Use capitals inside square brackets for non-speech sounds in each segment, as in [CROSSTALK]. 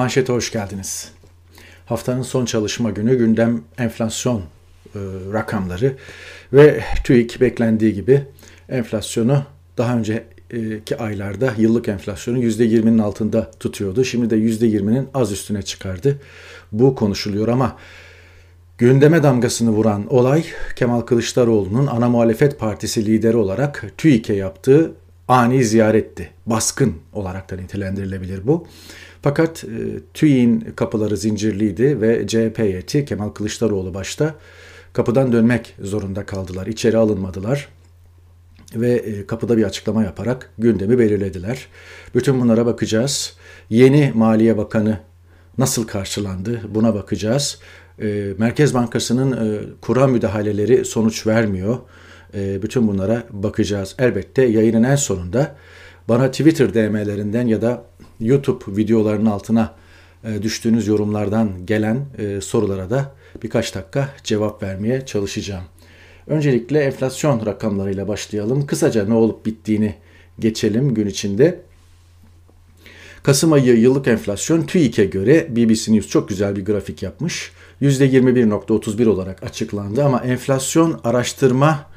Manşete hoş geldiniz. Haftanın son çalışma günü gündem enflasyon e, rakamları ve TÜİK beklendiği gibi enflasyonu daha önceki aylarda yıllık enflasyonu %20'nin altında tutuyordu. Şimdi de %20'nin az üstüne çıkardı. Bu konuşuluyor ama gündeme damgasını vuran olay Kemal Kılıçdaroğlu'nun ana muhalefet partisi lideri olarak TÜİK'e yaptığı ani ziyaretti. Baskın olarak da nitelendirilebilir bu. Fakat e, TÜİ'nin kapıları zincirliydi ve CHP heyeti Kemal Kılıçdaroğlu başta kapıdan dönmek zorunda kaldılar. İçeri alınmadılar ve e, kapıda bir açıklama yaparak gündemi belirlediler. Bütün bunlara bakacağız. Yeni Maliye Bakanı nasıl karşılandı buna bakacağız. E, Merkez Bankası'nın e, kura müdahaleleri sonuç vermiyor. E, bütün bunlara bakacağız. Elbette yayının en sonunda bana Twitter DM'lerinden ya da YouTube videolarının altına e, düştüğünüz yorumlardan gelen e, sorulara da birkaç dakika cevap vermeye çalışacağım. Öncelikle enflasyon rakamlarıyla başlayalım. Kısaca ne olup bittiğini geçelim gün içinde. Kasım ayı yıllık enflasyon TÜİK'e göre BBC News çok güzel bir grafik yapmış. %21.31 olarak açıklandı ama enflasyon araştırma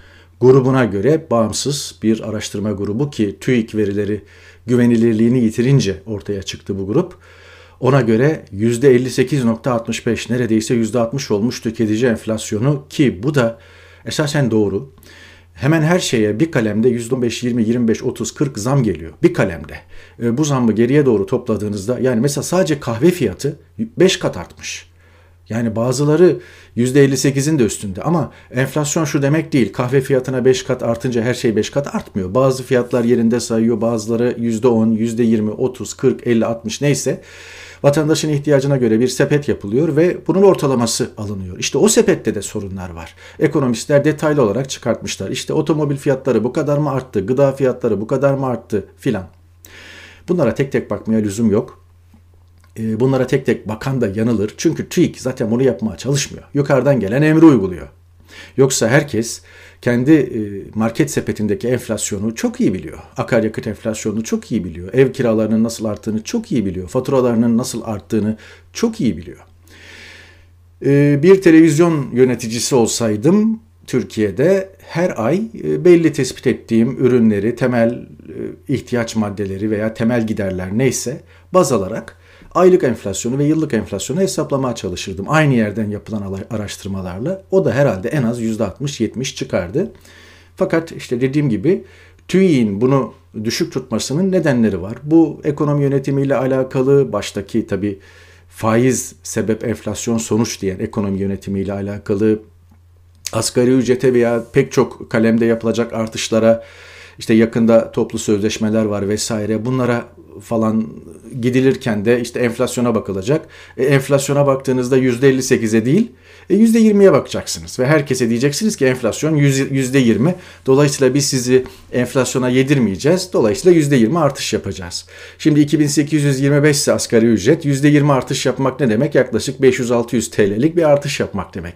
grubuna göre bağımsız bir araştırma grubu ki TÜİK verileri güvenilirliğini yitirince ortaya çıktı bu grup. Ona göre %58.65 neredeyse %60 olmuş tüketici enflasyonu ki bu da esasen doğru. Hemen her şeye bir kalemde %15, 20, 25, 30, 40 zam geliyor. Bir kalemde. E, bu zammı geriye doğru topladığınızda yani mesela sadece kahve fiyatı 5 kat artmış. Yani bazıları %58'in de üstünde ama enflasyon şu demek değil. Kahve fiyatına 5 kat artınca her şey 5 kat artmıyor. Bazı fiyatlar yerinde sayıyor, bazıları %10, %20, 30, 40, 50, 60 neyse. Vatandaşın ihtiyacına göre bir sepet yapılıyor ve bunun ortalaması alınıyor. İşte o sepette de sorunlar var. Ekonomistler detaylı olarak çıkartmışlar. İşte otomobil fiyatları bu kadar mı arttı, gıda fiyatları bu kadar mı arttı filan. Bunlara tek tek bakmaya lüzum yok. Ee, bunlara tek tek bakan da yanılır. Çünkü TÜİK zaten bunu yapmaya çalışmıyor. Yukarıdan gelen emri uyguluyor. Yoksa herkes kendi e, market sepetindeki enflasyonu çok iyi biliyor. Akaryakıt enflasyonunu çok iyi biliyor. Ev kiralarının nasıl arttığını çok iyi biliyor. Faturalarının nasıl arttığını çok iyi biliyor. Ee, bir televizyon yöneticisi olsaydım Türkiye'de her ay e, belli tespit ettiğim ürünleri, temel e, ihtiyaç maddeleri veya temel giderler neyse baz alarak aylık enflasyonu ve yıllık enflasyonu hesaplamaya çalışırdım. Aynı yerden yapılan araştırmalarla. O da herhalde en az %60-70 çıkardı. Fakat işte dediğim gibi TÜİ'nin bunu düşük tutmasının nedenleri var. Bu ekonomi yönetimiyle alakalı baştaki tabi faiz sebep enflasyon sonuç diyen ekonomi yönetimiyle alakalı asgari ücrete veya pek çok kalemde yapılacak artışlara işte yakında toplu sözleşmeler var vesaire bunlara falan gidilirken de işte enflasyona bakılacak. E, enflasyona baktığınızda %58'e değil e, %20'ye bakacaksınız ve herkese diyeceksiniz ki enflasyon %20. Dolayısıyla biz sizi enflasyona yedirmeyeceğiz. Dolayısıyla %20 artış yapacağız. Şimdi 2825 ise asgari ücret %20 artış yapmak ne demek? Yaklaşık 500-600 TL'lik bir artış yapmak demek.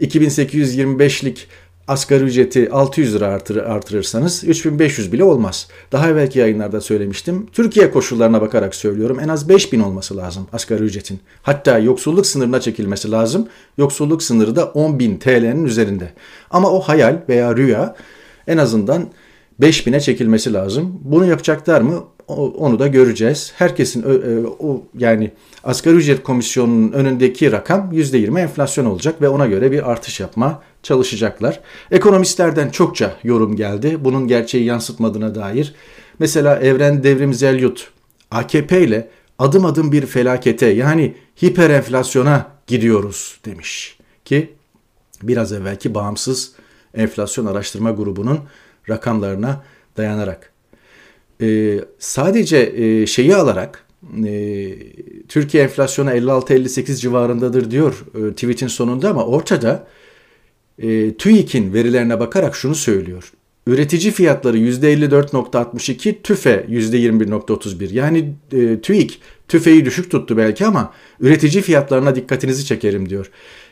2825'lik asgari ücreti 600 lira artır, artırırsanız 3500 bile olmaz. Daha evvelki yayınlarda söylemiştim. Türkiye koşullarına bakarak söylüyorum. En az 5000 olması lazım asgari ücretin. Hatta yoksulluk sınırına çekilmesi lazım. Yoksulluk sınırı da 10.000 TL'nin üzerinde. Ama o hayal veya rüya en azından 5000'e çekilmesi lazım. Bunu yapacaklar mı? Onu da göreceğiz. Herkesin o yani asgari ücret komisyonunun önündeki rakam %20 enflasyon olacak ve ona göre bir artış yapma çalışacaklar. Ekonomistlerden çokça yorum geldi. Bunun gerçeği yansıtmadığına dair. Mesela Evren Devrim Zelyut AKP ile adım adım bir felakete yani hiper enflasyona gidiyoruz demiş ki biraz evvelki bağımsız enflasyon araştırma grubunun rakamlarına dayanarak. Ee, sadece e, şeyi alarak e, Türkiye enflasyonu 56-58 civarındadır diyor e, tweetin sonunda ama ortada e, TÜİK'in verilerine bakarak şunu söylüyor. Üretici fiyatları %54.62, TÜFE %21.31. Yani e, TÜİK TÜFE'yi düşük tuttu belki ama üretici fiyatlarına dikkatinizi çekerim diyor.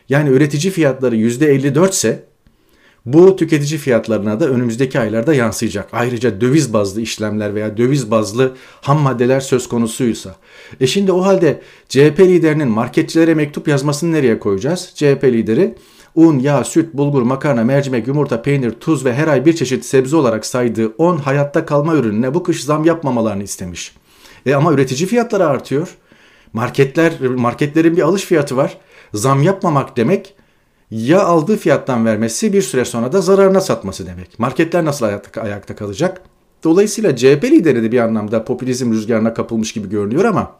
Yani üretici fiyatları %54 ise Bu tüketici fiyatlarına da önümüzdeki aylarda yansıyacak. Ayrıca döviz bazlı işlemler veya döviz bazlı ham maddeler söz konusuysa. E şimdi o halde CHP liderinin marketçilere mektup yazmasını nereye koyacağız? CHP lideri un, yağ, süt, bulgur, makarna, mercimek, yumurta, peynir, tuz ve her ay bir çeşit sebze olarak saydığı 10 hayatta kalma ürününe bu kış zam yapmamalarını istemiş. E ama üretici fiyatları artıyor. Marketler marketlerin bir alış fiyatı var. Zam yapmamak demek ya aldığı fiyattan vermesi bir süre sonra da zararına satması demek. Marketler nasıl ayakta, kalacak? Dolayısıyla CHP lideri de bir anlamda popülizm rüzgarına kapılmış gibi görünüyor ama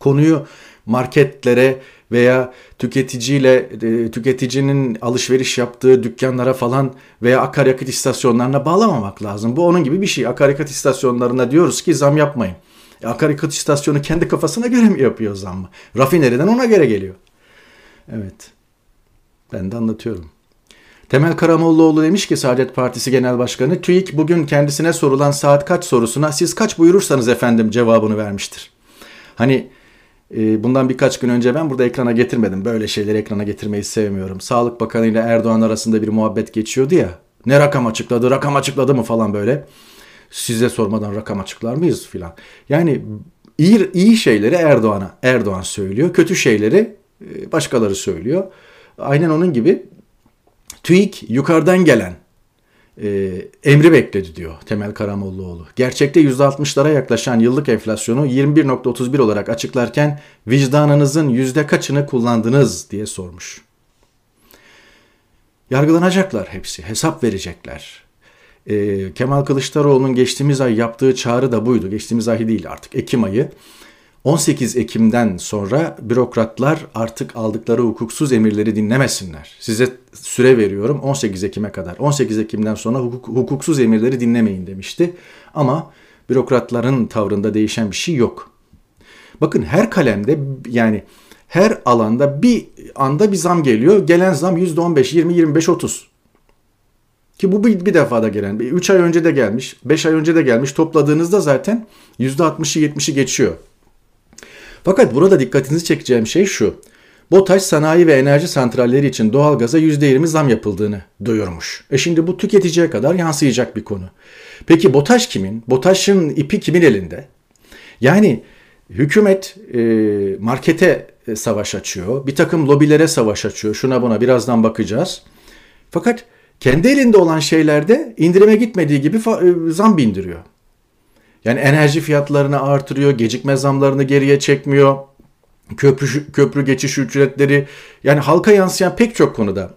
konuyu marketlere veya tüketiciyle e, tüketicinin alışveriş yaptığı dükkanlara falan veya akaryakıt istasyonlarına bağlamamak lazım. Bu onun gibi bir şey. Akaryakıt istasyonlarına diyoruz ki zam yapmayın. E, akaryakıt istasyonu kendi kafasına göre mi yapıyor zammı? Rafineriden ona göre geliyor. Evet. Ben de anlatıyorum. Temel Karamollaoğlu demiş ki Saadet Partisi Genel Başkanı TÜİK bugün kendisine sorulan saat kaç sorusuna siz kaç buyurursanız efendim cevabını vermiştir. Hani bundan birkaç gün önce ben burada ekrana getirmedim. Böyle şeyleri ekrana getirmeyi sevmiyorum. Sağlık Bakanı ile Erdoğan arasında bir muhabbet geçiyordu ya. Ne rakam açıkladı, rakam açıkladı mı falan böyle. Size sormadan rakam açıklar mıyız filan. Yani iyi, iyi şeyleri Erdoğan'a Erdoğan söylüyor. Kötü şeyleri e, başkaları söylüyor. Aynen onun gibi TÜİK yukarıdan gelen e, emri bekledi diyor Temel Karamollaoğlu. Gerçekte %60'lara yaklaşan yıllık enflasyonu 21.31 olarak açıklarken vicdanınızın yüzde kaçını kullandınız diye sormuş. Yargılanacaklar hepsi, hesap verecekler. E, Kemal Kılıçdaroğlu'nun geçtiğimiz ay yaptığı çağrı da buydu. Geçtiğimiz ay değil artık Ekim ayı. 18 Ekim'den sonra bürokratlar artık aldıkları hukuksuz emirleri dinlemesinler. Size süre veriyorum 18 Ekim'e kadar. 18 Ekim'den sonra hukuk, hukuksuz emirleri dinlemeyin demişti. Ama bürokratların tavrında değişen bir şey yok. Bakın her kalemde yani her alanda bir anda bir zam geliyor. Gelen zam %15, 20, 25, 30. Ki bu bir, bir defada gelen. 3 ay önce de gelmiş, 5 ay önce de gelmiş. Topladığınızda zaten %60'ı 70'i geçiyor. Fakat burada dikkatinizi çekeceğim şey şu. BOTAŞ sanayi ve enerji santralleri için doğalgaza %20 zam yapıldığını duyurmuş. E şimdi bu tüketiciye kadar yansıyacak bir konu. Peki BOTAŞ kimin? BOTAŞ'ın ipi kimin elinde? Yani hükümet e, markete e, savaş açıyor. Bir takım lobilere savaş açıyor. Şuna buna birazdan bakacağız. Fakat kendi elinde olan şeylerde indirime gitmediği gibi e, zam bindiriyor. Yani enerji fiyatlarını artırıyor, gecikme zamlarını geriye çekmiyor. Köprü, köprü geçiş ücretleri yani halka yansıyan pek çok konuda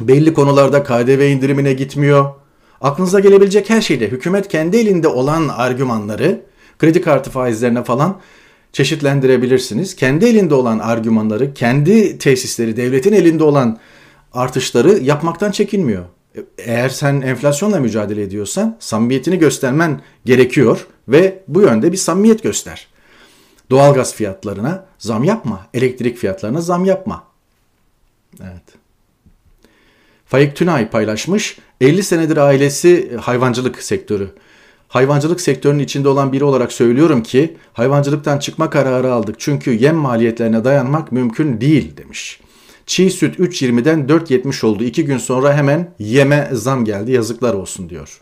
belli konularda KDV indirimine gitmiyor. Aklınıza gelebilecek her şeyde hükümet kendi elinde olan argümanları kredi kartı faizlerine falan çeşitlendirebilirsiniz. Kendi elinde olan argümanları, kendi tesisleri, devletin elinde olan artışları yapmaktan çekinmiyor. Eğer sen enflasyonla mücadele ediyorsan samimiyetini göstermen gerekiyor ve bu yönde bir samimiyet göster. Doğalgaz fiyatlarına zam yapma, elektrik fiyatlarına zam yapma. Evet. Faik Tünay paylaşmış. 50 senedir ailesi hayvancılık sektörü. Hayvancılık sektörünün içinde olan biri olarak söylüyorum ki hayvancılıktan çıkma kararı aldık çünkü yem maliyetlerine dayanmak mümkün değil demiş. Çiğ süt 3.20'den 4.70 oldu. İki gün sonra hemen yeme zam geldi yazıklar olsun diyor.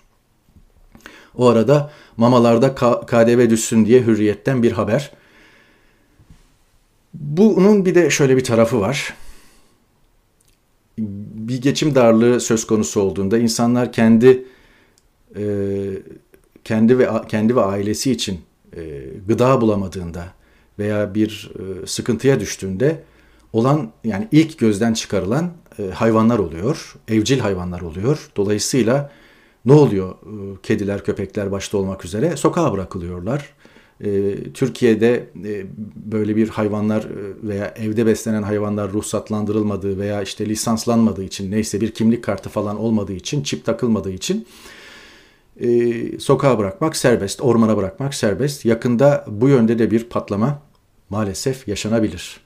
O arada mamalarda KDV düşsün diye hürriyetten bir haber. Bunun bir de şöyle bir tarafı var. Bir geçim darlığı söz konusu olduğunda insanlar kendi e, kendi ve kendi ve ailesi için e, gıda bulamadığında veya bir e, sıkıntıya düştüğünde olan yani ilk gözden çıkarılan e, hayvanlar oluyor. Evcil hayvanlar oluyor. Dolayısıyla ne oluyor? E, kediler, köpekler başta olmak üzere sokağa bırakılıyorlar. E, Türkiye'de böyle bir hayvanlar veya evde beslenen hayvanlar ruhsatlandırılmadığı veya işte lisanslanmadığı için neyse bir kimlik kartı falan olmadığı için çip takılmadığı için sokağa bırakmak serbest, ormana bırakmak serbest. Yakında bu yönde de bir patlama maalesef yaşanabilir.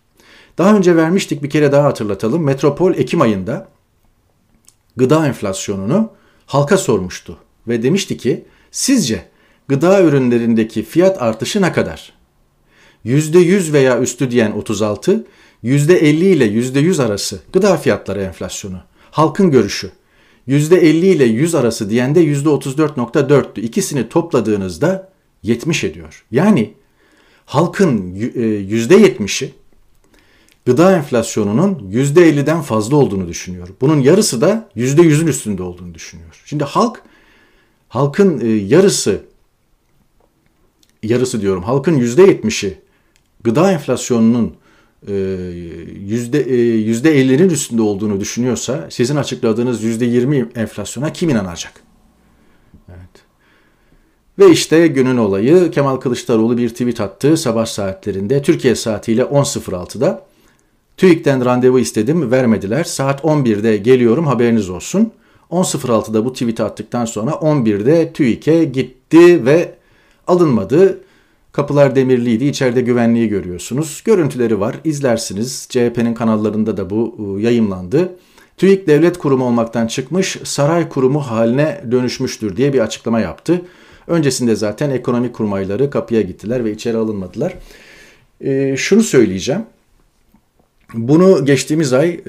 Daha önce vermiştik bir kere daha hatırlatalım. Metropol Ekim ayında gıda enflasyonunu halka sormuştu ve demişti ki sizce gıda ürünlerindeki fiyat artışı ne kadar? %100 veya üstü diyen 36, %50 ile %100 arası gıda fiyatları enflasyonu. Halkın görüşü. %50 ile 100 arası diyen de %34.4'tü. İkisini topladığınızda 70 ediyor. Yani halkın %70'i e, gıda enflasyonunun %50'den fazla olduğunu düşünüyor. Bunun yarısı da %100'ün üstünde olduğunu düşünüyor. Şimdi halk halkın e, yarısı yarısı diyorum halkın %70'i gıda enflasyonunun e, yüzde yüzde 50'nin üstünde olduğunu düşünüyorsa sizin açıkladığınız yüzde 20 enflasyona kim inanacak? Evet. Ve işte günün olayı Kemal Kılıçdaroğlu bir tweet attı sabah saatlerinde Türkiye saatiyle 10.06'da TÜİK'ten randevu istedim vermediler. Saat 11'de geliyorum haberiniz olsun. 10.06'da bu tweet attıktan sonra 11'de TÜİK'e gitti ve alınmadı. Kapılar demirliydi. İçeride güvenliği görüyorsunuz. Görüntüleri var. izlersiniz. CHP'nin kanallarında da bu ıı, yayımlandı. TÜİK devlet kurumu olmaktan çıkmış, saray kurumu haline dönüşmüştür diye bir açıklama yaptı. Öncesinde zaten ekonomik kurmayları kapıya gittiler ve içeri alınmadılar. E, şunu söyleyeceğim. Bunu geçtiğimiz ay e,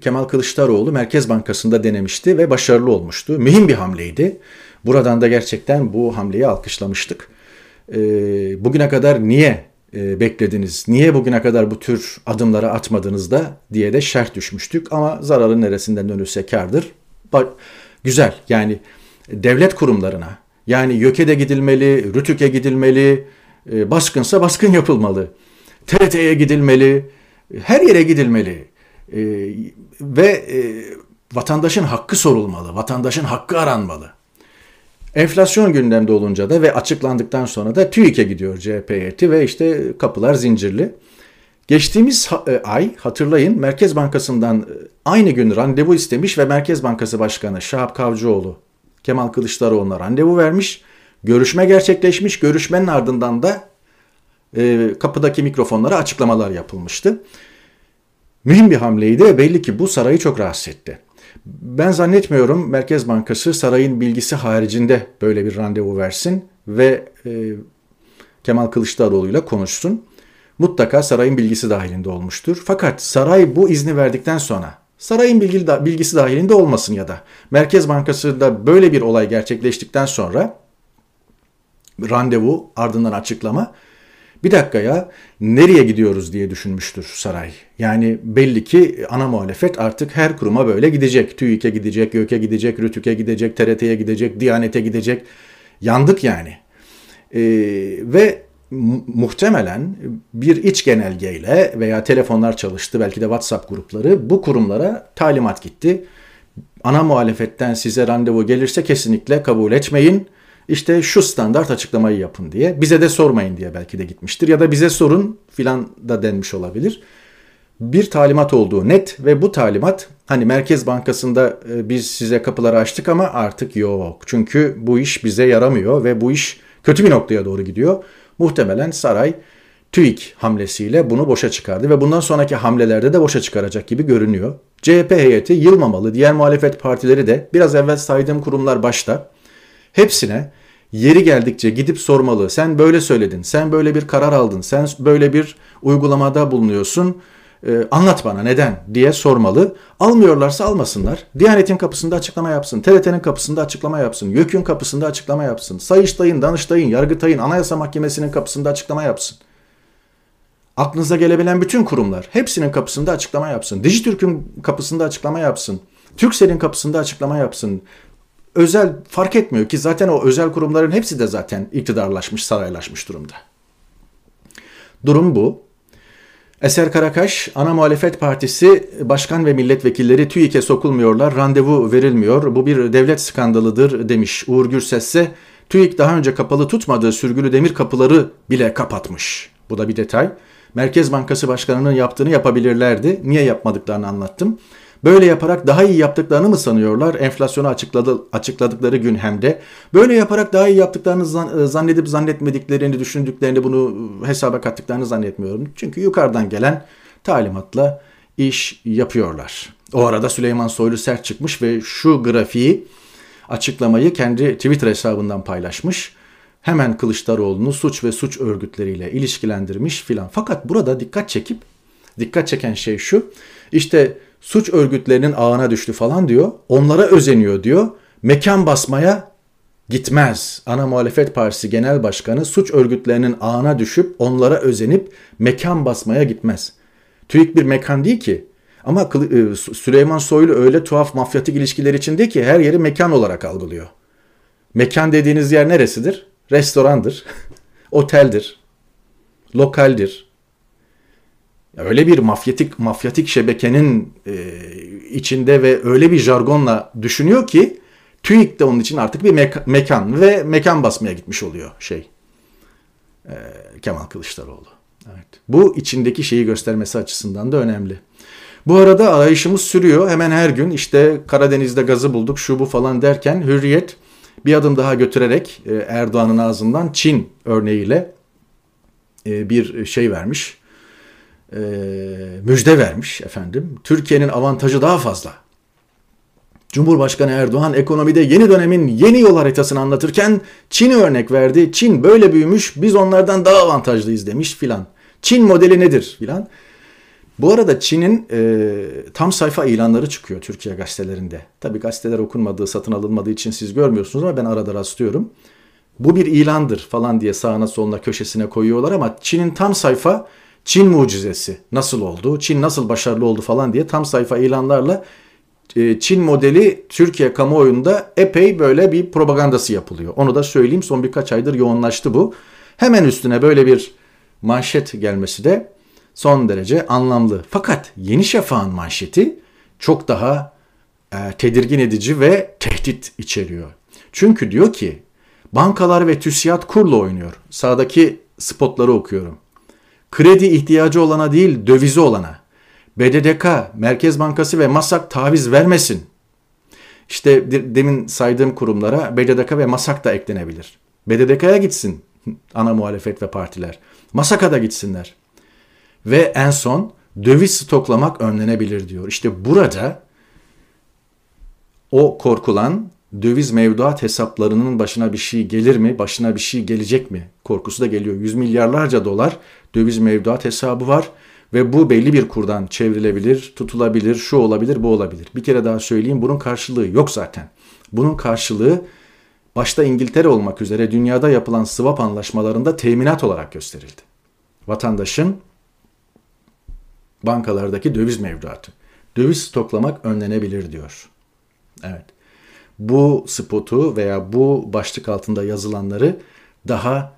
Kemal Kılıçdaroğlu Merkez Bankası'nda denemişti ve başarılı olmuştu. Mühim bir hamleydi. Buradan da gerçekten bu hamleyi alkışlamıştık. E, bugüne kadar niye e, beklediniz, niye bugüne kadar bu tür adımları atmadınız da diye de şerh düşmüştük. Ama zararın neresinden dönülse kardır. Bak, güzel yani devlet kurumlarına yani YÖK'e de gidilmeli, RÜTÜK'e gidilmeli, baskınsa baskın yapılmalı. TRT'ye gidilmeli, her yere gidilmeli e, ve e, vatandaşın hakkı sorulmalı, vatandaşın hakkı aranmalı. Enflasyon gündemde olunca da ve açıklandıktan sonra da TÜİK'e gidiyor CHP heyeti ve işte kapılar zincirli. Geçtiğimiz e, ay hatırlayın Merkez Bankası'ndan e, aynı gün randevu istemiş ve Merkez Bankası Başkanı Şahap Kavcıoğlu Kemal Kılıçdaroğlu'na randevu vermiş. Görüşme gerçekleşmiş. Görüşmenin ardından da e, kapıdaki mikrofonlara açıklamalar yapılmıştı. Mühim bir hamleydi belli ki bu sarayı çok rahatsız etti. Ben zannetmiyorum Merkez Bankası sarayın bilgisi haricinde böyle bir randevu versin ve e, Kemal Kılıçdaroğlu ile konuşsun. Mutlaka sarayın bilgisi dahilinde olmuştur. Fakat saray bu izni verdikten sonra sarayın bilgisi dahilinde olmasın ya da Merkez Bankası'nda böyle bir olay gerçekleştikten sonra randevu ardından açıklama bir dakika ya nereye gidiyoruz diye düşünmüştür saray. Yani belli ki ana muhalefet artık her kuruma böyle gidecek. TÜİK'e gidecek, YÖK'e gidecek, RÜTÜK'e gidecek, TRT'ye gidecek, Diyanet'e gidecek. Yandık yani. Ee, ve muhtemelen bir iç genelgeyle veya telefonlar çalıştı belki de WhatsApp grupları bu kurumlara talimat gitti. Ana muhalefetten size randevu gelirse kesinlikle kabul etmeyin işte şu standart açıklamayı yapın diye. Bize de sormayın diye belki de gitmiştir. Ya da bize sorun filan da denmiş olabilir. Bir talimat olduğu net ve bu talimat hani Merkez Bankası'nda e, biz size kapıları açtık ama artık yok. Çünkü bu iş bize yaramıyor ve bu iş kötü bir noktaya doğru gidiyor. Muhtemelen saray TÜİK hamlesiyle bunu boşa çıkardı ve bundan sonraki hamlelerde de boşa çıkaracak gibi görünüyor. CHP heyeti yılmamalı, diğer muhalefet partileri de biraz evvel saydığım kurumlar başta hepsine yeri geldikçe gidip sormalı. Sen böyle söyledin, sen böyle bir karar aldın, sen böyle bir uygulamada bulunuyorsun. Ee, anlat bana neden diye sormalı. Almıyorlarsa almasınlar. Diyanet'in kapısında açıklama yapsın. TRT'nin kapısında açıklama yapsın. YÖK'ün kapısında açıklama yapsın. Sayıştay'ın, Danıştay'ın, Yargıtay'ın, Anayasa Mahkemesi'nin kapısında açıklama yapsın. Aklınıza gelebilen bütün kurumlar hepsinin kapısında açıklama yapsın. Dijitürk'ün kapısında açıklama yapsın. Türksel'in kapısında açıklama yapsın özel fark etmiyor ki zaten o özel kurumların hepsi de zaten iktidarlaşmış, saraylaşmış durumda. Durum bu. Eser Karakaş, Ana Muhalefet Partisi başkan ve milletvekilleri TÜİK'e sokulmuyorlar, randevu verilmiyor. Bu bir devlet skandalıdır demiş. Uğur Gürses ise TÜİK daha önce kapalı tutmadığı sürgülü demir kapıları bile kapatmış. Bu da bir detay. Merkez Bankası Başkanı'nın yaptığını yapabilirlerdi. Niye yapmadıklarını anlattım. Böyle yaparak daha iyi yaptıklarını mı sanıyorlar? Enflasyonu açıkladı, açıkladıkları gün hem de. Böyle yaparak daha iyi yaptıklarını e, zannedip zannetmediklerini, düşündüklerini bunu hesaba kattıklarını zannetmiyorum. Çünkü yukarıdan gelen talimatla iş yapıyorlar. O arada Süleyman Soylu sert çıkmış ve şu grafiği açıklamayı kendi Twitter hesabından paylaşmış. Hemen Kılıçdaroğlu'nu suç ve suç örgütleriyle ilişkilendirmiş filan. Fakat burada dikkat çekip dikkat çeken şey şu. İşte suç örgütlerinin ağına düştü falan diyor. Onlara özeniyor diyor. Mekan basmaya gitmez. Ana Muhalefet Partisi Genel Başkanı suç örgütlerinin ağına düşüp onlara özenip mekan basmaya gitmez. TÜİK bir mekan değil ki. Ama e, Süleyman Soylu öyle tuhaf mafyatik ilişkiler içinde ki her yeri mekan olarak algılıyor. Mekan dediğiniz yer neresidir? Restorandır, [LAUGHS] oteldir, lokaldir. Öyle bir mafyatik mafyatik şebekenin e, içinde ve öyle bir jargonla düşünüyor ki TÜİK de onun için artık bir meka- mekan ve mekan basmaya gitmiş oluyor şey. E, Kemal Kılıçdaroğlu. Evet. Bu içindeki şeyi göstermesi açısından da önemli. Bu arada arayışımız sürüyor. Hemen her gün işte Karadeniz'de gazı bulduk şu bu falan derken Hürriyet bir adım daha götürerek e, Erdoğan'ın ağzından Çin örneğiyle e, bir şey vermiş. E, müjde vermiş efendim. Türkiye'nin avantajı daha fazla. Cumhurbaşkanı Erdoğan ekonomide yeni dönemin yeni yol haritasını anlatırken Çin'i örnek verdi. Çin böyle büyümüş biz onlardan daha avantajlıyız demiş filan. Çin modeli nedir filan. Bu arada Çin'in e, tam sayfa ilanları çıkıyor Türkiye gazetelerinde. Tabii gazeteler okunmadığı, satın alınmadığı için siz görmüyorsunuz ama ben arada rastlıyorum. Bu bir ilandır falan diye sağına soluna köşesine koyuyorlar ama Çin'in tam sayfa Çin mucizesi nasıl oldu, Çin nasıl başarılı oldu falan diye tam sayfa ilanlarla e, Çin modeli Türkiye kamuoyunda epey böyle bir propagandası yapılıyor. Onu da söyleyeyim son birkaç aydır yoğunlaştı bu. Hemen üstüne böyle bir manşet gelmesi de son derece anlamlı. Fakat Yeni Şafak'ın manşeti çok daha e, tedirgin edici ve tehdit içeriyor. Çünkü diyor ki bankalar ve TÜSİAD kurla oynuyor. Sağdaki spotları okuyorum. Kredi ihtiyacı olana değil dövizi olana. BDDK, Merkez Bankası ve MASAK taviz vermesin. İşte demin saydığım kurumlara BDDK ve MASAK da eklenebilir. BDDK'ya gitsin [LAUGHS] ana muhalefet ve partiler. MASAK'a da gitsinler. Ve en son döviz stoklamak önlenebilir diyor. İşte burada o korkulan döviz mevduat hesaplarının başına bir şey gelir mi, başına bir şey gelecek mi korkusu da geliyor. Yüz milyarlarca dolar döviz mevduat hesabı var ve bu belli bir kurdan çevrilebilir, tutulabilir, şu olabilir, bu olabilir. Bir kere daha söyleyeyim bunun karşılığı yok zaten. Bunun karşılığı başta İngiltere olmak üzere dünyada yapılan swap anlaşmalarında teminat olarak gösterildi. Vatandaşın bankalardaki döviz mevduatı. Döviz stoklamak önlenebilir diyor. Evet. Bu spotu veya bu başlık altında yazılanları daha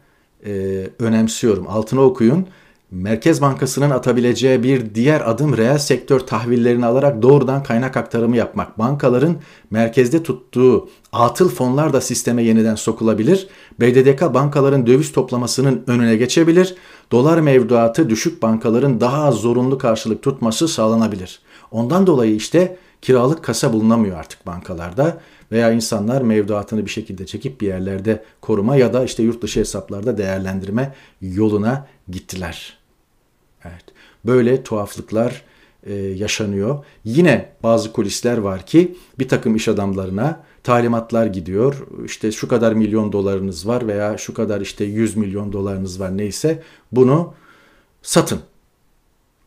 e, önemsiyorum. Altına okuyun. Merkez Bankası'nın atabileceği bir diğer adım reel sektör tahvillerini alarak doğrudan kaynak aktarımı yapmak. Bankaların merkezde tuttuğu atıl fonlar da sisteme yeniden sokulabilir. BDDK bankaların döviz toplamasının önüne geçebilir. Dolar mevduatı düşük bankaların daha az zorunlu karşılık tutması sağlanabilir. Ondan dolayı işte kiralık kasa bulunamıyor artık bankalarda veya insanlar mevduatını bir şekilde çekip bir yerlerde koruma ya da işte yurt dışı hesaplarda değerlendirme yoluna gittiler. Evet. Böyle tuhaflıklar e, yaşanıyor. Yine bazı kulisler var ki bir takım iş adamlarına talimatlar gidiyor. İşte şu kadar milyon dolarınız var veya şu kadar işte 100 milyon dolarınız var neyse bunu satın.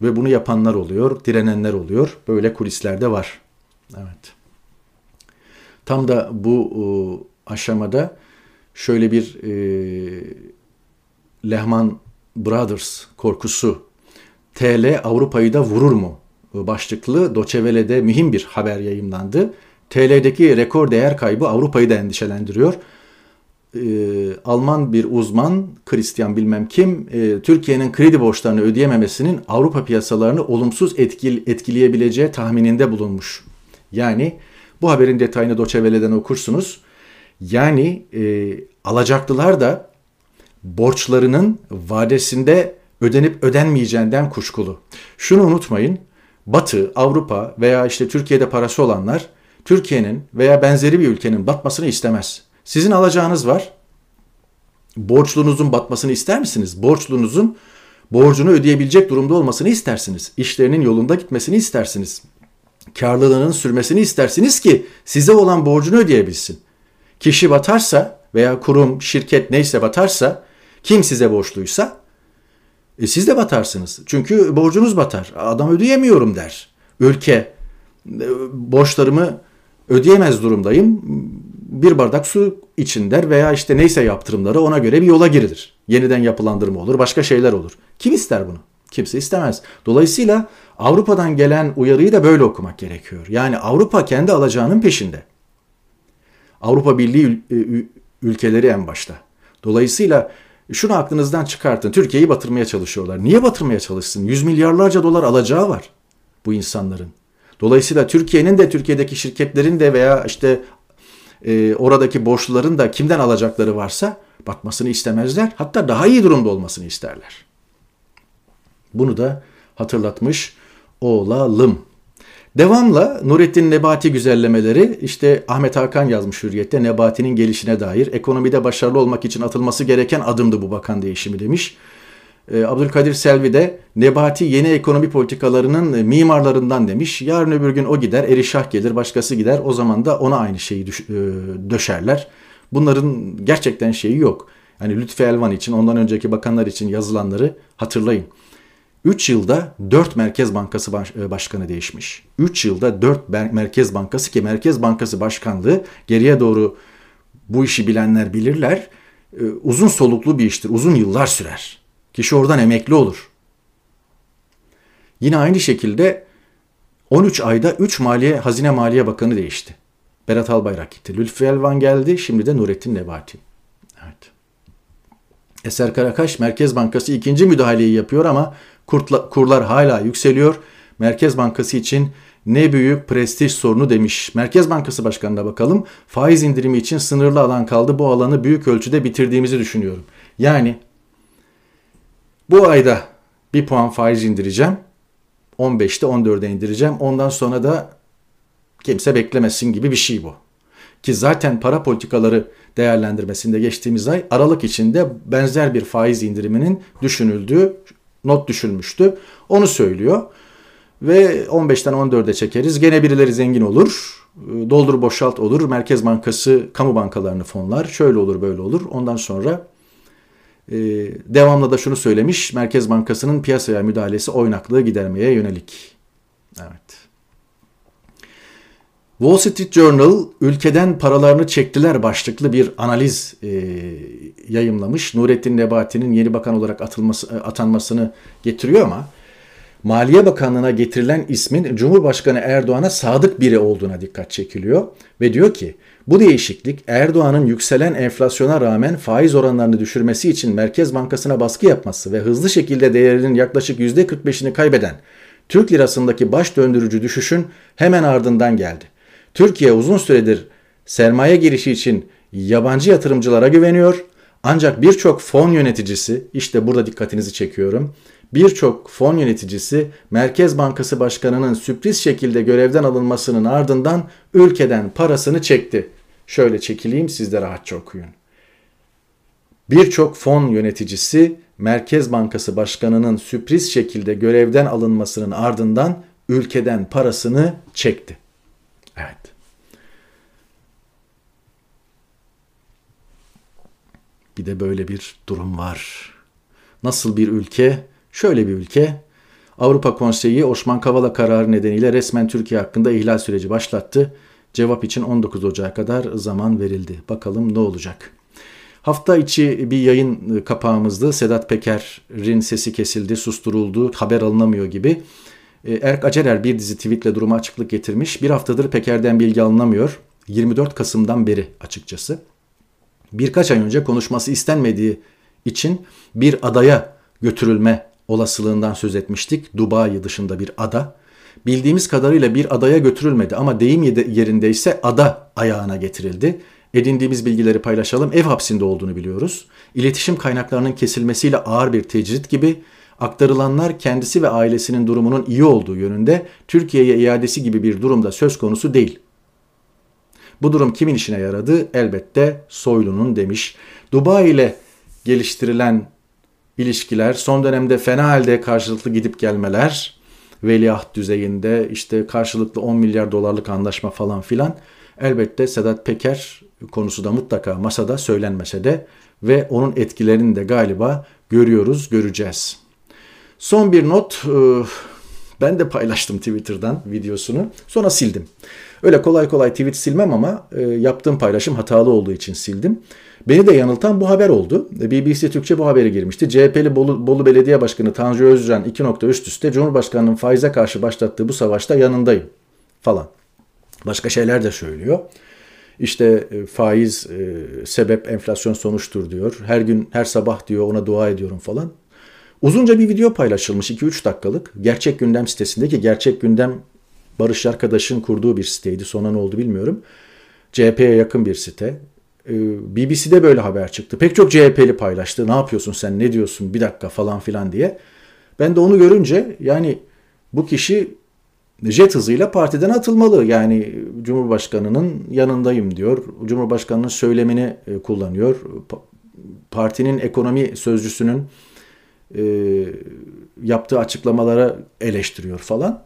Ve bunu yapanlar oluyor, direnenler oluyor. Böyle kulisler de var. Evet. Tam da bu e, aşamada şöyle bir e, Lehman Brothers korkusu TL Avrupa'yı da vurur mu başlıklı Doçevele'de mühim bir haber yayımlandı. TL'deki rekor değer kaybı Avrupa'yı da endişelendiriyor. Ee, Alman bir uzman, Christian bilmem kim, e, Türkiye'nin kredi borçlarını ödeyememesinin Avrupa piyasalarını olumsuz etkil, etkileyebileceği tahmininde bulunmuş. Yani bu haberin detayını Doçevele'den okursunuz. Yani e, alacaklılar da borçlarının vadesinde ödenip ödenmeyeceğinden kuşkulu. Şunu unutmayın. Batı, Avrupa veya işte Türkiye'de parası olanlar Türkiye'nin veya benzeri bir ülkenin batmasını istemez. Sizin alacağınız var. Borçlunuzun batmasını ister misiniz? Borçlunuzun borcunu ödeyebilecek durumda olmasını istersiniz. İşlerinin yolunda gitmesini istersiniz. Karlılığının sürmesini istersiniz ki size olan borcunu ödeyebilsin. Kişi batarsa veya kurum, şirket neyse batarsa, kim size borçluysa e siz de batarsınız. Çünkü borcunuz batar. Adam ödeyemiyorum der. Ülke e, borçlarımı ödeyemez durumdayım. Bir bardak su için der veya işte neyse yaptırımları ona göre bir yola girilir. Yeniden yapılandırma olur, başka şeyler olur. Kim ister bunu? Kimse istemez. Dolayısıyla Avrupa'dan gelen uyarıyı da böyle okumak gerekiyor. Yani Avrupa kendi alacağının peşinde. Avrupa Birliği ülkeleri en başta. Dolayısıyla şunu aklınızdan çıkartın. Türkiye'yi batırmaya çalışıyorlar. Niye batırmaya çalışsın? Yüz milyarlarca dolar alacağı var bu insanların. Dolayısıyla Türkiye'nin de Türkiye'deki şirketlerin de veya işte e, oradaki borçluların da kimden alacakları varsa batmasını istemezler. Hatta daha iyi durumda olmasını isterler. Bunu da hatırlatmış olalım. Devamla Nurettin Nebati güzellemeleri işte Ahmet Hakan yazmış Hürriyet'te Nebati'nin gelişine dair ekonomide başarılı olmak için atılması gereken adımdı bu bakan değişimi demiş. Ee, Abdülkadir Selvi de Nebati yeni ekonomi politikalarının mimarlarından demiş. Yarın öbür gün o gider, Erişah gelir, başkası gider. O zaman da ona aynı şeyi e, döşerler. Bunların gerçekten şeyi yok. Yani Lütfi Elvan için, ondan önceki bakanlar için yazılanları hatırlayın. 3 yılda 4 Merkez Bankası baş, e, Başkanı değişmiş. 3 yılda 4 Merkez Bankası ki Merkez Bankası Başkanlığı geriye doğru bu işi bilenler bilirler. E, uzun soluklu bir iştir. Uzun yıllar sürer. Kişi oradan emekli olur. Yine aynı şekilde 13 ayda 3 Maliye Hazine Maliye Bakanı değişti. Berat Albayrak gitti. Lütfi Elvan geldi. Şimdi de Nurettin Nebati. Eser Karakaş Merkez Bankası ikinci müdahaleyi yapıyor ama kurtla, kurlar hala yükseliyor. Merkez Bankası için ne büyük prestij sorunu demiş. Merkez Bankası Başkanı'na bakalım. Faiz indirimi için sınırlı alan kaldı. Bu alanı büyük ölçüde bitirdiğimizi düşünüyorum. Yani bu ayda bir puan faiz indireceğim. 15'te 14'e indireceğim. Ondan sonra da kimse beklemesin gibi bir şey bu. Ki zaten para politikaları değerlendirmesinde geçtiğimiz ay Aralık içinde benzer bir faiz indiriminin düşünüldüğü not düşülmüştü. Onu söylüyor. Ve 15'ten 14'e çekeriz. Gene birileri zengin olur. Doldur boşalt olur. Merkez Bankası kamu bankalarını fonlar. Şöyle olur böyle olur. Ondan sonra e, devamlı da şunu söylemiş. Merkez Bankası'nın piyasaya müdahalesi oynaklığı gidermeye yönelik. Evet. Wall Street Journal ülkeden paralarını çektiler başlıklı bir analiz e, yayımlamış. Nurettin Nebati'nin yeni bakan olarak atılması, e, atanmasını getiriyor ama Maliye Bakanlığı'na getirilen ismin Cumhurbaşkanı Erdoğan'a sadık biri olduğuna dikkat çekiliyor ve diyor ki bu değişiklik Erdoğan'ın yükselen enflasyona rağmen faiz oranlarını düşürmesi için Merkez Bankası'na baskı yapması ve hızlı şekilde değerinin yaklaşık %45'ini kaybeden Türk lirasındaki baş döndürücü düşüşün hemen ardından geldi. Türkiye uzun süredir sermaye girişi için yabancı yatırımcılara güveniyor. Ancak birçok fon yöneticisi, işte burada dikkatinizi çekiyorum. Birçok fon yöneticisi Merkez Bankası Başkanı'nın sürpriz şekilde görevden alınmasının ardından ülkeden parasını çekti. Şöyle çekileyim siz de rahatça okuyun. Birçok fon yöneticisi Merkez Bankası Başkanı'nın sürpriz şekilde görevden alınmasının ardından ülkeden parasını çekti. Evet. Bir de böyle bir durum var. Nasıl bir ülke? Şöyle bir ülke. Avrupa Konseyi Osman Kavala kararı nedeniyle resmen Türkiye hakkında ihlal süreci başlattı. Cevap için 19 Ocak'a kadar zaman verildi. Bakalım ne olacak? Hafta içi bir yayın kapağımızdı. Sedat Peker'in sesi kesildi, susturuldu, haber alınamıyor gibi. E, Erk Acerer bir dizi tweetle duruma açıklık getirmiş. Bir haftadır Peker'den bilgi alınamıyor. 24 Kasım'dan beri açıkçası. Birkaç ay önce konuşması istenmediği için bir adaya götürülme olasılığından söz etmiştik. Dubai dışında bir ada. Bildiğimiz kadarıyla bir adaya götürülmedi ama deyim yerindeyse ada ayağına getirildi. Edindiğimiz bilgileri paylaşalım. Ev hapsinde olduğunu biliyoruz. İletişim kaynaklarının kesilmesiyle ağır bir tecrit gibi aktarılanlar kendisi ve ailesinin durumunun iyi olduğu yönünde Türkiye'ye iadesi gibi bir durumda söz konusu değil. Bu durum kimin işine yaradı? Elbette Soylu'nun demiş. Dubai ile geliştirilen ilişkiler, son dönemde fena halde karşılıklı gidip gelmeler, veliaht düzeyinde işte karşılıklı 10 milyar dolarlık anlaşma falan filan elbette Sedat Peker konusu da mutlaka masada söylenmese de ve onun etkilerini de galiba görüyoruz, göreceğiz. Son bir not. E, Ben de paylaştım Twitter'dan videosunu. Sonra sildim. Öyle kolay kolay tweet silmem ama e, yaptığım paylaşım hatalı olduğu için sildim. Beni de yanıltan bu haber oldu. BBC Türkçe bu haberi girmişti. CHP'li Bolu, Bolu Belediye Başkanı Tanju Özcan iki nokta üst üste Cumhurbaşkanı'nın faize karşı başlattığı bu savaşta yanındayım falan. Başka şeyler de söylüyor. İşte e, faiz e, sebep enflasyon sonuçtur diyor. Her gün her sabah diyor ona dua ediyorum falan. Uzunca bir video paylaşılmış 2-3 dakikalık. Gerçek Gündem sitesindeki Gerçek Gündem Barış Arkadaş'ın kurduğu bir siteydi. Sonra ne oldu bilmiyorum. CHP'ye yakın bir site. Ee, BBC'de böyle haber çıktı. Pek çok CHP'li paylaştı. Ne yapıyorsun sen ne diyorsun bir dakika falan filan diye. Ben de onu görünce yani bu kişi jet hızıyla partiden atılmalı. Yani Cumhurbaşkanı'nın yanındayım diyor. Cumhurbaşkanı'nın söylemini e, kullanıyor. Partinin ekonomi sözcüsünün e, yaptığı açıklamalara eleştiriyor falan.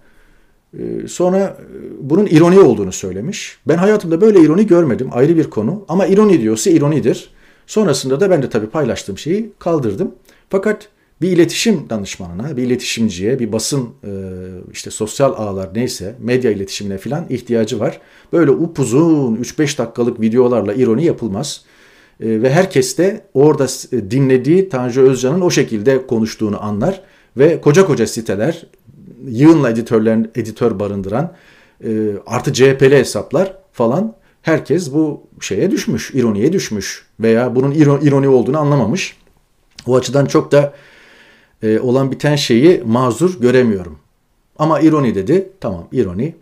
E, sonra e, bunun ironi olduğunu söylemiş. Ben hayatımda böyle ironi görmedim. Ayrı bir konu. Ama ironi diyorsa ironidir. Sonrasında da ben de tabii paylaştığım şeyi kaldırdım. Fakat bir iletişim danışmanına, bir iletişimciye, bir basın e, işte sosyal ağlar neyse medya iletişimine falan ihtiyacı var. Böyle upuzun 3-5 dakikalık videolarla ironi yapılmaz. E, ve herkes de orada dinlediği Tanju Özcan'ın o şekilde konuştuğunu anlar. Ve koca koca siteler yığınla editörler, editör barındıran e, artı CHP'li hesaplar falan herkes bu şeye düşmüş, ironiye düşmüş veya bunun ironi olduğunu anlamamış. O açıdan çok da e, olan biten şeyi mazur göremiyorum. Ama ironi dedi. Tamam ironi.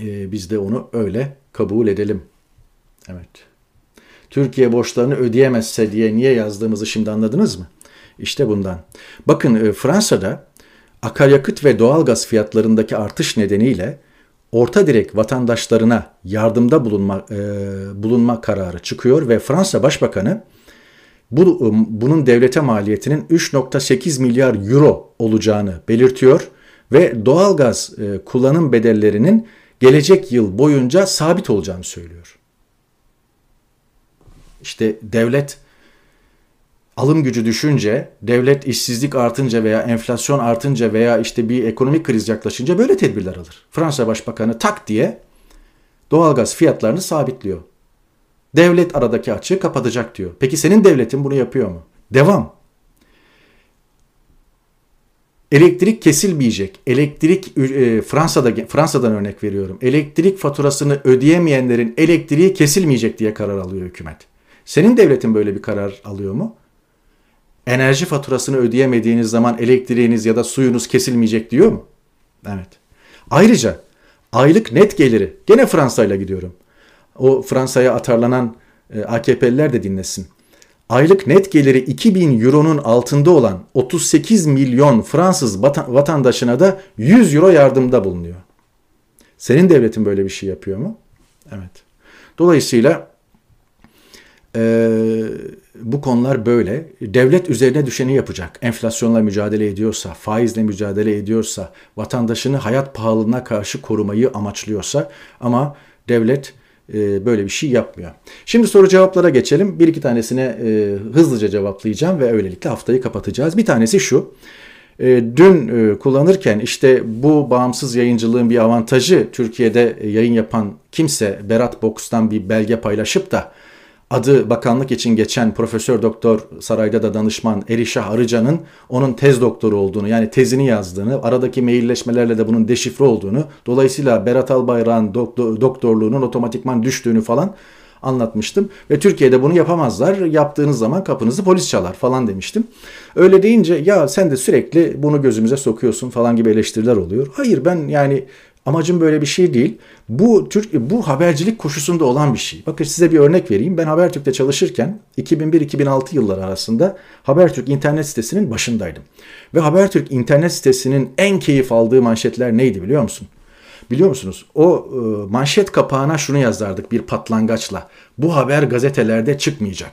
E, biz de onu öyle kabul edelim. Evet. Türkiye borçlarını ödeyemezse diye niye yazdığımızı şimdi anladınız mı? İşte bundan. Bakın e, Fransa'da akaryakıt ve doğalgaz fiyatlarındaki artış nedeniyle orta direk vatandaşlarına yardımda bulunma, e, bulunma kararı çıkıyor ve Fransa Başbakanı bu, ıı, bunun devlete maliyetinin 3.8 milyar euro olacağını belirtiyor ve doğalgaz e, kullanım bedellerinin gelecek yıl boyunca sabit olacağını söylüyor. İşte devlet alım gücü düşünce, devlet işsizlik artınca veya enflasyon artınca veya işte bir ekonomik kriz yaklaşınca böyle tedbirler alır. Fransa Başbakanı tak diye doğalgaz fiyatlarını sabitliyor. Devlet aradaki açığı kapatacak diyor. Peki senin devletin bunu yapıyor mu? Devam. Elektrik kesilmeyecek. Elektrik e, Fransa'da Fransa'dan örnek veriyorum. Elektrik faturasını ödeyemeyenlerin elektriği kesilmeyecek diye karar alıyor hükümet. Senin devletin böyle bir karar alıyor mu? Enerji faturasını ödeyemediğiniz zaman elektriğiniz ya da suyunuz kesilmeyecek diyor mu? Evet. Ayrıca aylık net geliri gene Fransa ile gidiyorum o Fransa'ya atarlanan e, AKP'liler de dinlesin. Aylık net geliri 2000 euronun altında olan 38 milyon Fransız vatandaşına da 100 euro yardımda bulunuyor. Senin devletin böyle bir şey yapıyor mu? Evet. Dolayısıyla e, bu konular böyle. Devlet üzerine düşeni yapacak. Enflasyonla mücadele ediyorsa, faizle mücadele ediyorsa, vatandaşını hayat pahalılığına karşı korumayı amaçlıyorsa ama devlet e, böyle bir şey yapmıyor. Şimdi soru cevaplara geçelim. Bir iki tanesine e, hızlıca cevaplayacağım ve öylelikle haftayı kapatacağız. Bir tanesi şu. E, dün kullanırken işte bu bağımsız yayıncılığın bir avantajı Türkiye'de yayın yapan kimse Berat Box'tan bir belge paylaşıp da adı bakanlık için geçen Profesör Doktor sarayda da danışman Erişah Arıcan'ın onun tez doktoru olduğunu yani tezini yazdığını, aradaki mailleşmelerle de bunun deşifre olduğunu, dolayısıyla Berat Albayrak'ın doktor, doktorluğunun otomatikman düştüğünü falan anlatmıştım. Ve Türkiye'de bunu yapamazlar. Yaptığınız zaman kapınızı polis çalar falan demiştim. Öyle deyince ya sen de sürekli bunu gözümüze sokuyorsun falan gibi eleştiriler oluyor. Hayır ben yani Amacım böyle bir şey değil. Bu Türk bu habercilik koşusunda olan bir şey. Bakın size bir örnek vereyim. Ben Habertürk'te çalışırken 2001-2006 yılları arasında Habertürk internet sitesinin başındaydım. Ve Habertürk internet sitesinin en keyif aldığı manşetler neydi biliyor musun? Biliyor musunuz? O e, manşet kapağına şunu yazardık bir patlangaçla. Bu haber gazetelerde çıkmayacak.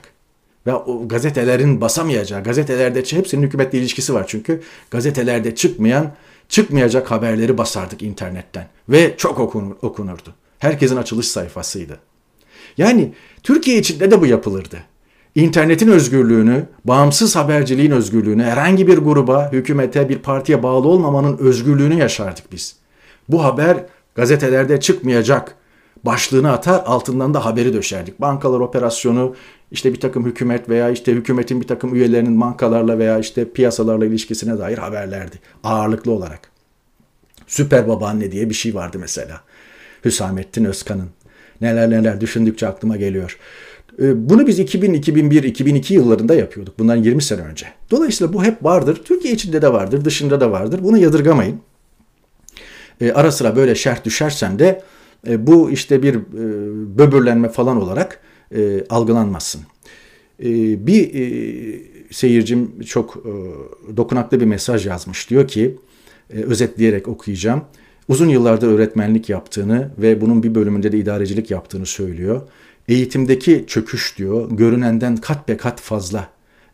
Ve o gazetelerin basamayacağı, gazetelerde hepsinin hükümetle ilişkisi var çünkü. Gazetelerde çıkmayan çıkmayacak haberleri basardık internetten ve çok okunur, okunurdu. Herkesin açılış sayfasıydı. Yani Türkiye içinde de bu yapılırdı. internetin özgürlüğünü, bağımsız haberciliğin özgürlüğünü, herhangi bir gruba, hükümete, bir partiye bağlı olmamanın özgürlüğünü yaşardık biz. Bu haber gazetelerde çıkmayacak başlığını atar altından da haberi döşerdik. Bankalar operasyonu işte bir takım hükümet veya işte hükümetin bir takım üyelerinin bankalarla veya işte piyasalarla ilişkisine dair haberlerdi ağırlıklı olarak. Süper babaanne diye bir şey vardı mesela. Hüsamettin Özkan'ın. Neler neler düşündükçe aklıma geliyor. Ee, bunu biz 2000, 2001, 2002 yıllarında yapıyorduk. Bundan 20 sene önce. Dolayısıyla bu hep vardır. Türkiye içinde de vardır, dışında da vardır. Bunu yadırgamayın. Ee, ara sıra böyle şerh düşersem de e, bu işte bir e, böbürlenme falan olarak e, algılanmasın. Bir seyircim çok dokunaklı bir mesaj yazmış. Diyor ki, özetleyerek okuyacağım. Uzun yıllardır öğretmenlik yaptığını ve bunun bir bölümünde de idarecilik yaptığını söylüyor. Eğitimdeki çöküş diyor görünenden kat be kat fazla.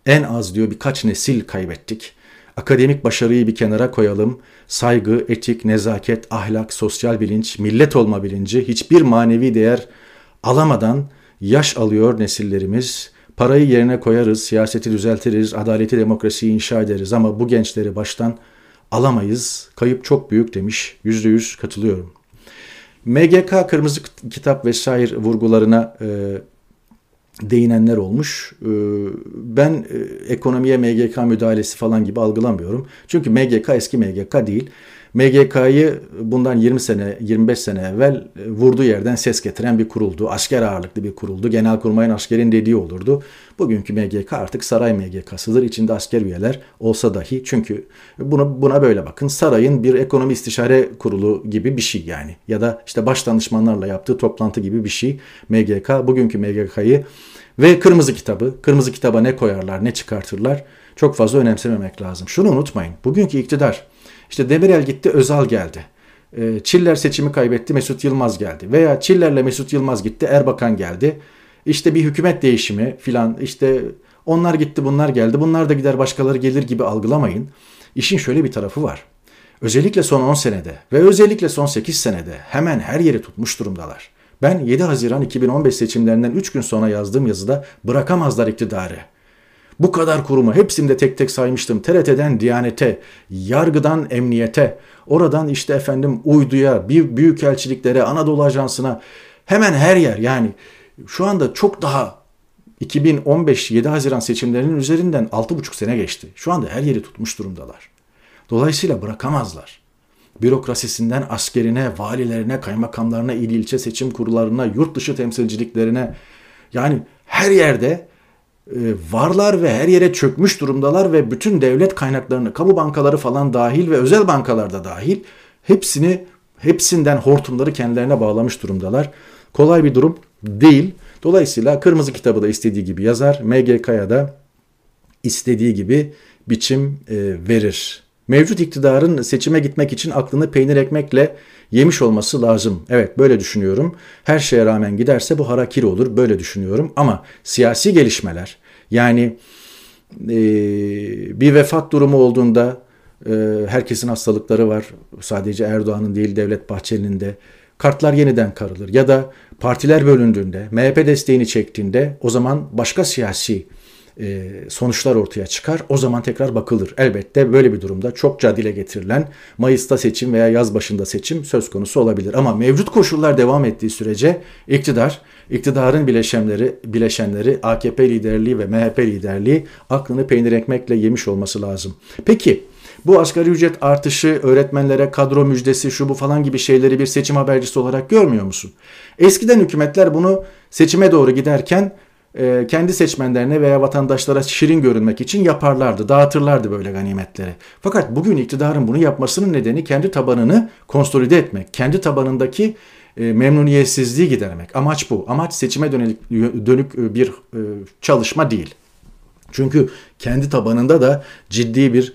En az diyor birkaç nesil kaybettik. Akademik başarıyı bir kenara koyalım. Saygı, etik, nezaket, ahlak, sosyal bilinç, millet olma bilinci hiçbir manevi değer alamadan yaş alıyor nesillerimiz. Parayı yerine koyarız, siyaseti düzeltiriz, adaleti, demokrasiyi inşa ederiz ama bu gençleri baştan alamayız. Kayıp çok büyük demiş. Yüzde yüz katılıyorum. MGK kırmızı kitap vesaire vurgularına e, değinenler olmuş. E, ben e, ekonomiye MGK müdahalesi falan gibi algılamıyorum. Çünkü MGK eski MGK değil. MGK'yı bundan 20 sene, 25 sene evvel e, vurduğu yerden ses getiren bir kuruldu. Asker ağırlıklı bir kuruldu. Genelkurmay'ın askerin dediği olurdu. Bugünkü MGK artık saray MGK'sıdır. İçinde asker üyeler olsa dahi. Çünkü buna, buna böyle bakın. Sarayın bir ekonomi istişare kurulu gibi bir şey yani. Ya da işte baş danışmanlarla yaptığı toplantı gibi bir şey. MGK bugünkü MGK'yı ve kırmızı kitabı. Kırmızı kitaba ne koyarlar, ne çıkartırlar çok fazla önemsememek lazım. Şunu unutmayın. Bugünkü iktidar işte Demirel gitti, Özal geldi. E, Çiller seçimi kaybetti, Mesut Yılmaz geldi. Veya Çiller'le Mesut Yılmaz gitti, Erbakan geldi. İşte bir hükümet değişimi filan işte onlar gitti bunlar geldi bunlar da gider başkaları gelir gibi algılamayın. İşin şöyle bir tarafı var. Özellikle son 10 senede ve özellikle son 8 senede hemen her yeri tutmuş durumdalar. Ben 7 Haziran 2015 seçimlerinden 3 gün sonra yazdığım yazıda bırakamazlar iktidarı. Bu kadar kurumu hepsini tek tek saymıştım. TRT'den Diyanet'e, yargıdan emniyete, oradan işte efendim uyduya, büyük, elçiliklere, Anadolu Ajansı'na hemen her yer yani şu anda çok daha 2015 7 Haziran seçimlerinin üzerinden 6,5 sene geçti. Şu anda her yeri tutmuş durumdalar. Dolayısıyla bırakamazlar. Bürokrasisinden askerine, valilerine, kaymakamlarına, il ilçe seçim kurullarına, yurt dışı temsilciliklerine yani her yerde varlar ve her yere çökmüş durumdalar ve bütün devlet kaynaklarını, kamu bankaları falan dahil ve özel bankalarda dahil hepsini hepsinden hortumları kendilerine bağlamış durumdalar. Kolay bir durum değil. Dolayısıyla kırmızı kitabı da istediği gibi yazar, MGK'ya da istediği gibi biçim e, verir. Mevcut iktidarın seçime gitmek için aklını peynir ekmekle yemiş olması lazım. Evet böyle düşünüyorum. Her şeye rağmen giderse bu harakiri olur. Böyle düşünüyorum. Ama siyasi gelişmeler yani e, bir vefat durumu olduğunda e, herkesin hastalıkları var. Sadece Erdoğan'ın değil Devlet Bahçeli'nin de. Kartlar yeniden karılır. Ya da partiler bölündüğünde, MHP desteğini çektiğinde o zaman başka siyasi sonuçlar ortaya çıkar. O zaman tekrar bakılır. Elbette böyle bir durumda çokça dile getirilen Mayıs'ta seçim veya yaz başında seçim söz konusu olabilir. Ama mevcut koşullar devam ettiği sürece iktidar, iktidarın bileşenleri, bileşenleri AKP liderliği ve MHP liderliği aklını peynir ekmekle yemiş olması lazım. Peki bu asgari ücret artışı, öğretmenlere kadro müjdesi, şu bu falan gibi şeyleri bir seçim habercisi olarak görmüyor musun? Eskiden hükümetler bunu seçime doğru giderken e, kendi seçmenlerine veya vatandaşlara şirin görünmek için yaparlardı, dağıtırlardı böyle ganimetleri. Fakat bugün iktidarın bunu yapmasının nedeni kendi tabanını konsolide etmek, kendi tabanındaki e, memnuniyetsizliği gidermek. Amaç bu. Amaç seçime dönük, dönük e, bir çalışma değil. Çünkü kendi tabanında da ciddi bir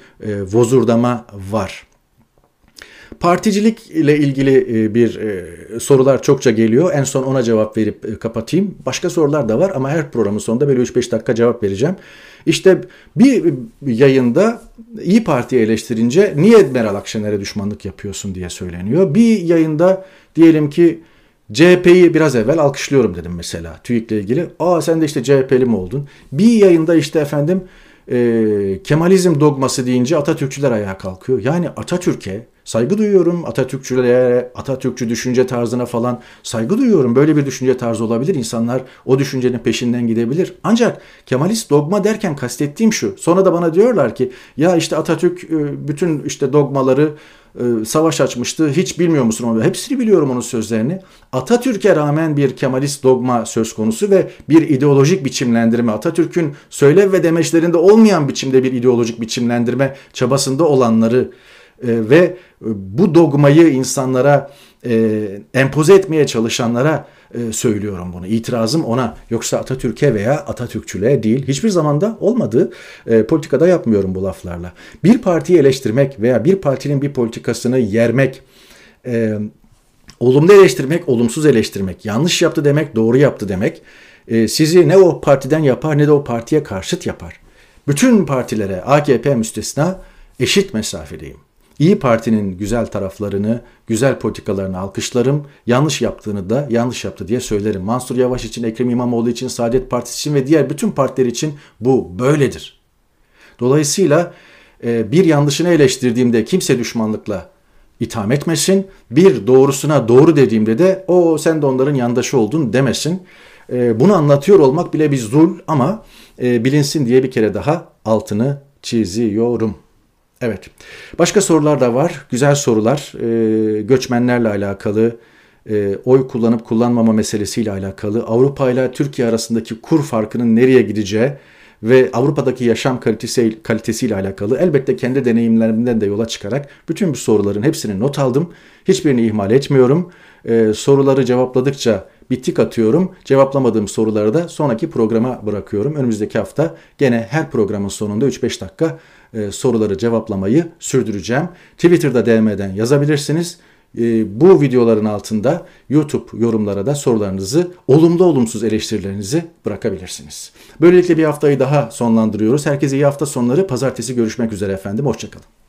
vozurdama var. Particilik ile ilgili e, bir e, sorular çokça geliyor. En son ona cevap verip e, kapatayım. Başka sorular da var ama her programın sonunda böyle 3-5 dakika cevap vereceğim. İşte bir yayında İyi Parti'yi eleştirince niye Meral Akşener'e düşmanlık yapıyorsun diye söyleniyor. Bir yayında diyelim ki CHP'yi biraz evvel alkışlıyorum dedim mesela TÜİK'le ilgili. Aa sen de işte CHP'li mi oldun? Bir yayında işte efendim e, Kemalizm dogması deyince Atatürkçüler ayağa kalkıyor. Yani Atatürk'e saygı duyuyorum. Atatürkçülere, Atatürkçü düşünce tarzına falan saygı duyuyorum. Böyle bir düşünce tarzı olabilir. İnsanlar o düşüncenin peşinden gidebilir. Ancak Kemalist dogma derken kastettiğim şu. Sonra da bana diyorlar ki ya işte Atatürk e, bütün işte dogmaları e, savaş açmıştı. Hiç bilmiyor musun onu? Hepsini biliyorum onun sözlerini. Atatürk'e rağmen bir Kemalist dogma söz konusu ve bir ideolojik biçimlendirme. Atatürk'ün söylev ve demeçlerinde olmayan biçimde bir ideolojik biçimlendirme çabasında olanları ve bu dogmayı insanlara e, empoze etmeye çalışanlara e, söylüyorum bunu. İtirazım ona. Yoksa Atatürk'e veya Atatürkçülüğe değil. Hiçbir zamanda olmadı. E, politikada yapmıyorum bu laflarla. Bir partiyi eleştirmek veya bir partinin bir politikasını yermek, e, olumlu eleştirmek, olumsuz eleştirmek, yanlış yaptı demek, doğru yaptı demek, e, sizi ne o partiden yapar ne de o partiye karşıt yapar. Bütün partilere AKP müstesna eşit mesafedeyim. İyi Parti'nin güzel taraflarını, güzel politikalarını alkışlarım. Yanlış yaptığını da yanlış yaptı diye söylerim. Mansur Yavaş için, Ekrem İmamoğlu için, Saadet Partisi için ve diğer bütün partiler için bu böyledir. Dolayısıyla e, bir yanlışını eleştirdiğimde kimse düşmanlıkla itham etmesin. Bir doğrusuna doğru dediğimde de o sen de onların yandaşı oldun demesin. E, bunu anlatıyor olmak bile bir zul ama e, bilinsin diye bir kere daha altını çiziyorum. Evet. Başka sorular da var. Güzel sorular. E, göçmenlerle alakalı, e, oy kullanıp kullanmama meselesiyle alakalı, Avrupa ile Türkiye arasındaki kur farkının nereye gideceği ve Avrupa'daki yaşam kalitesi kalitesiyle alakalı elbette kendi deneyimlerimden de yola çıkarak bütün bu soruların hepsini not aldım. Hiçbirini ihmal etmiyorum. E, soruları cevapladıkça bir tik atıyorum. Cevaplamadığım soruları da sonraki programa bırakıyorum. Önümüzdeki hafta gene her programın sonunda 3-5 dakika e, soruları cevaplamayı sürdüreceğim. Twitter'da DM'den yazabilirsiniz. E, bu videoların altında YouTube yorumlara da sorularınızı, olumlu olumsuz eleştirilerinizi bırakabilirsiniz. Böylelikle bir haftayı daha sonlandırıyoruz. Herkese iyi hafta sonları. Pazartesi görüşmek üzere efendim. Hoşçakalın.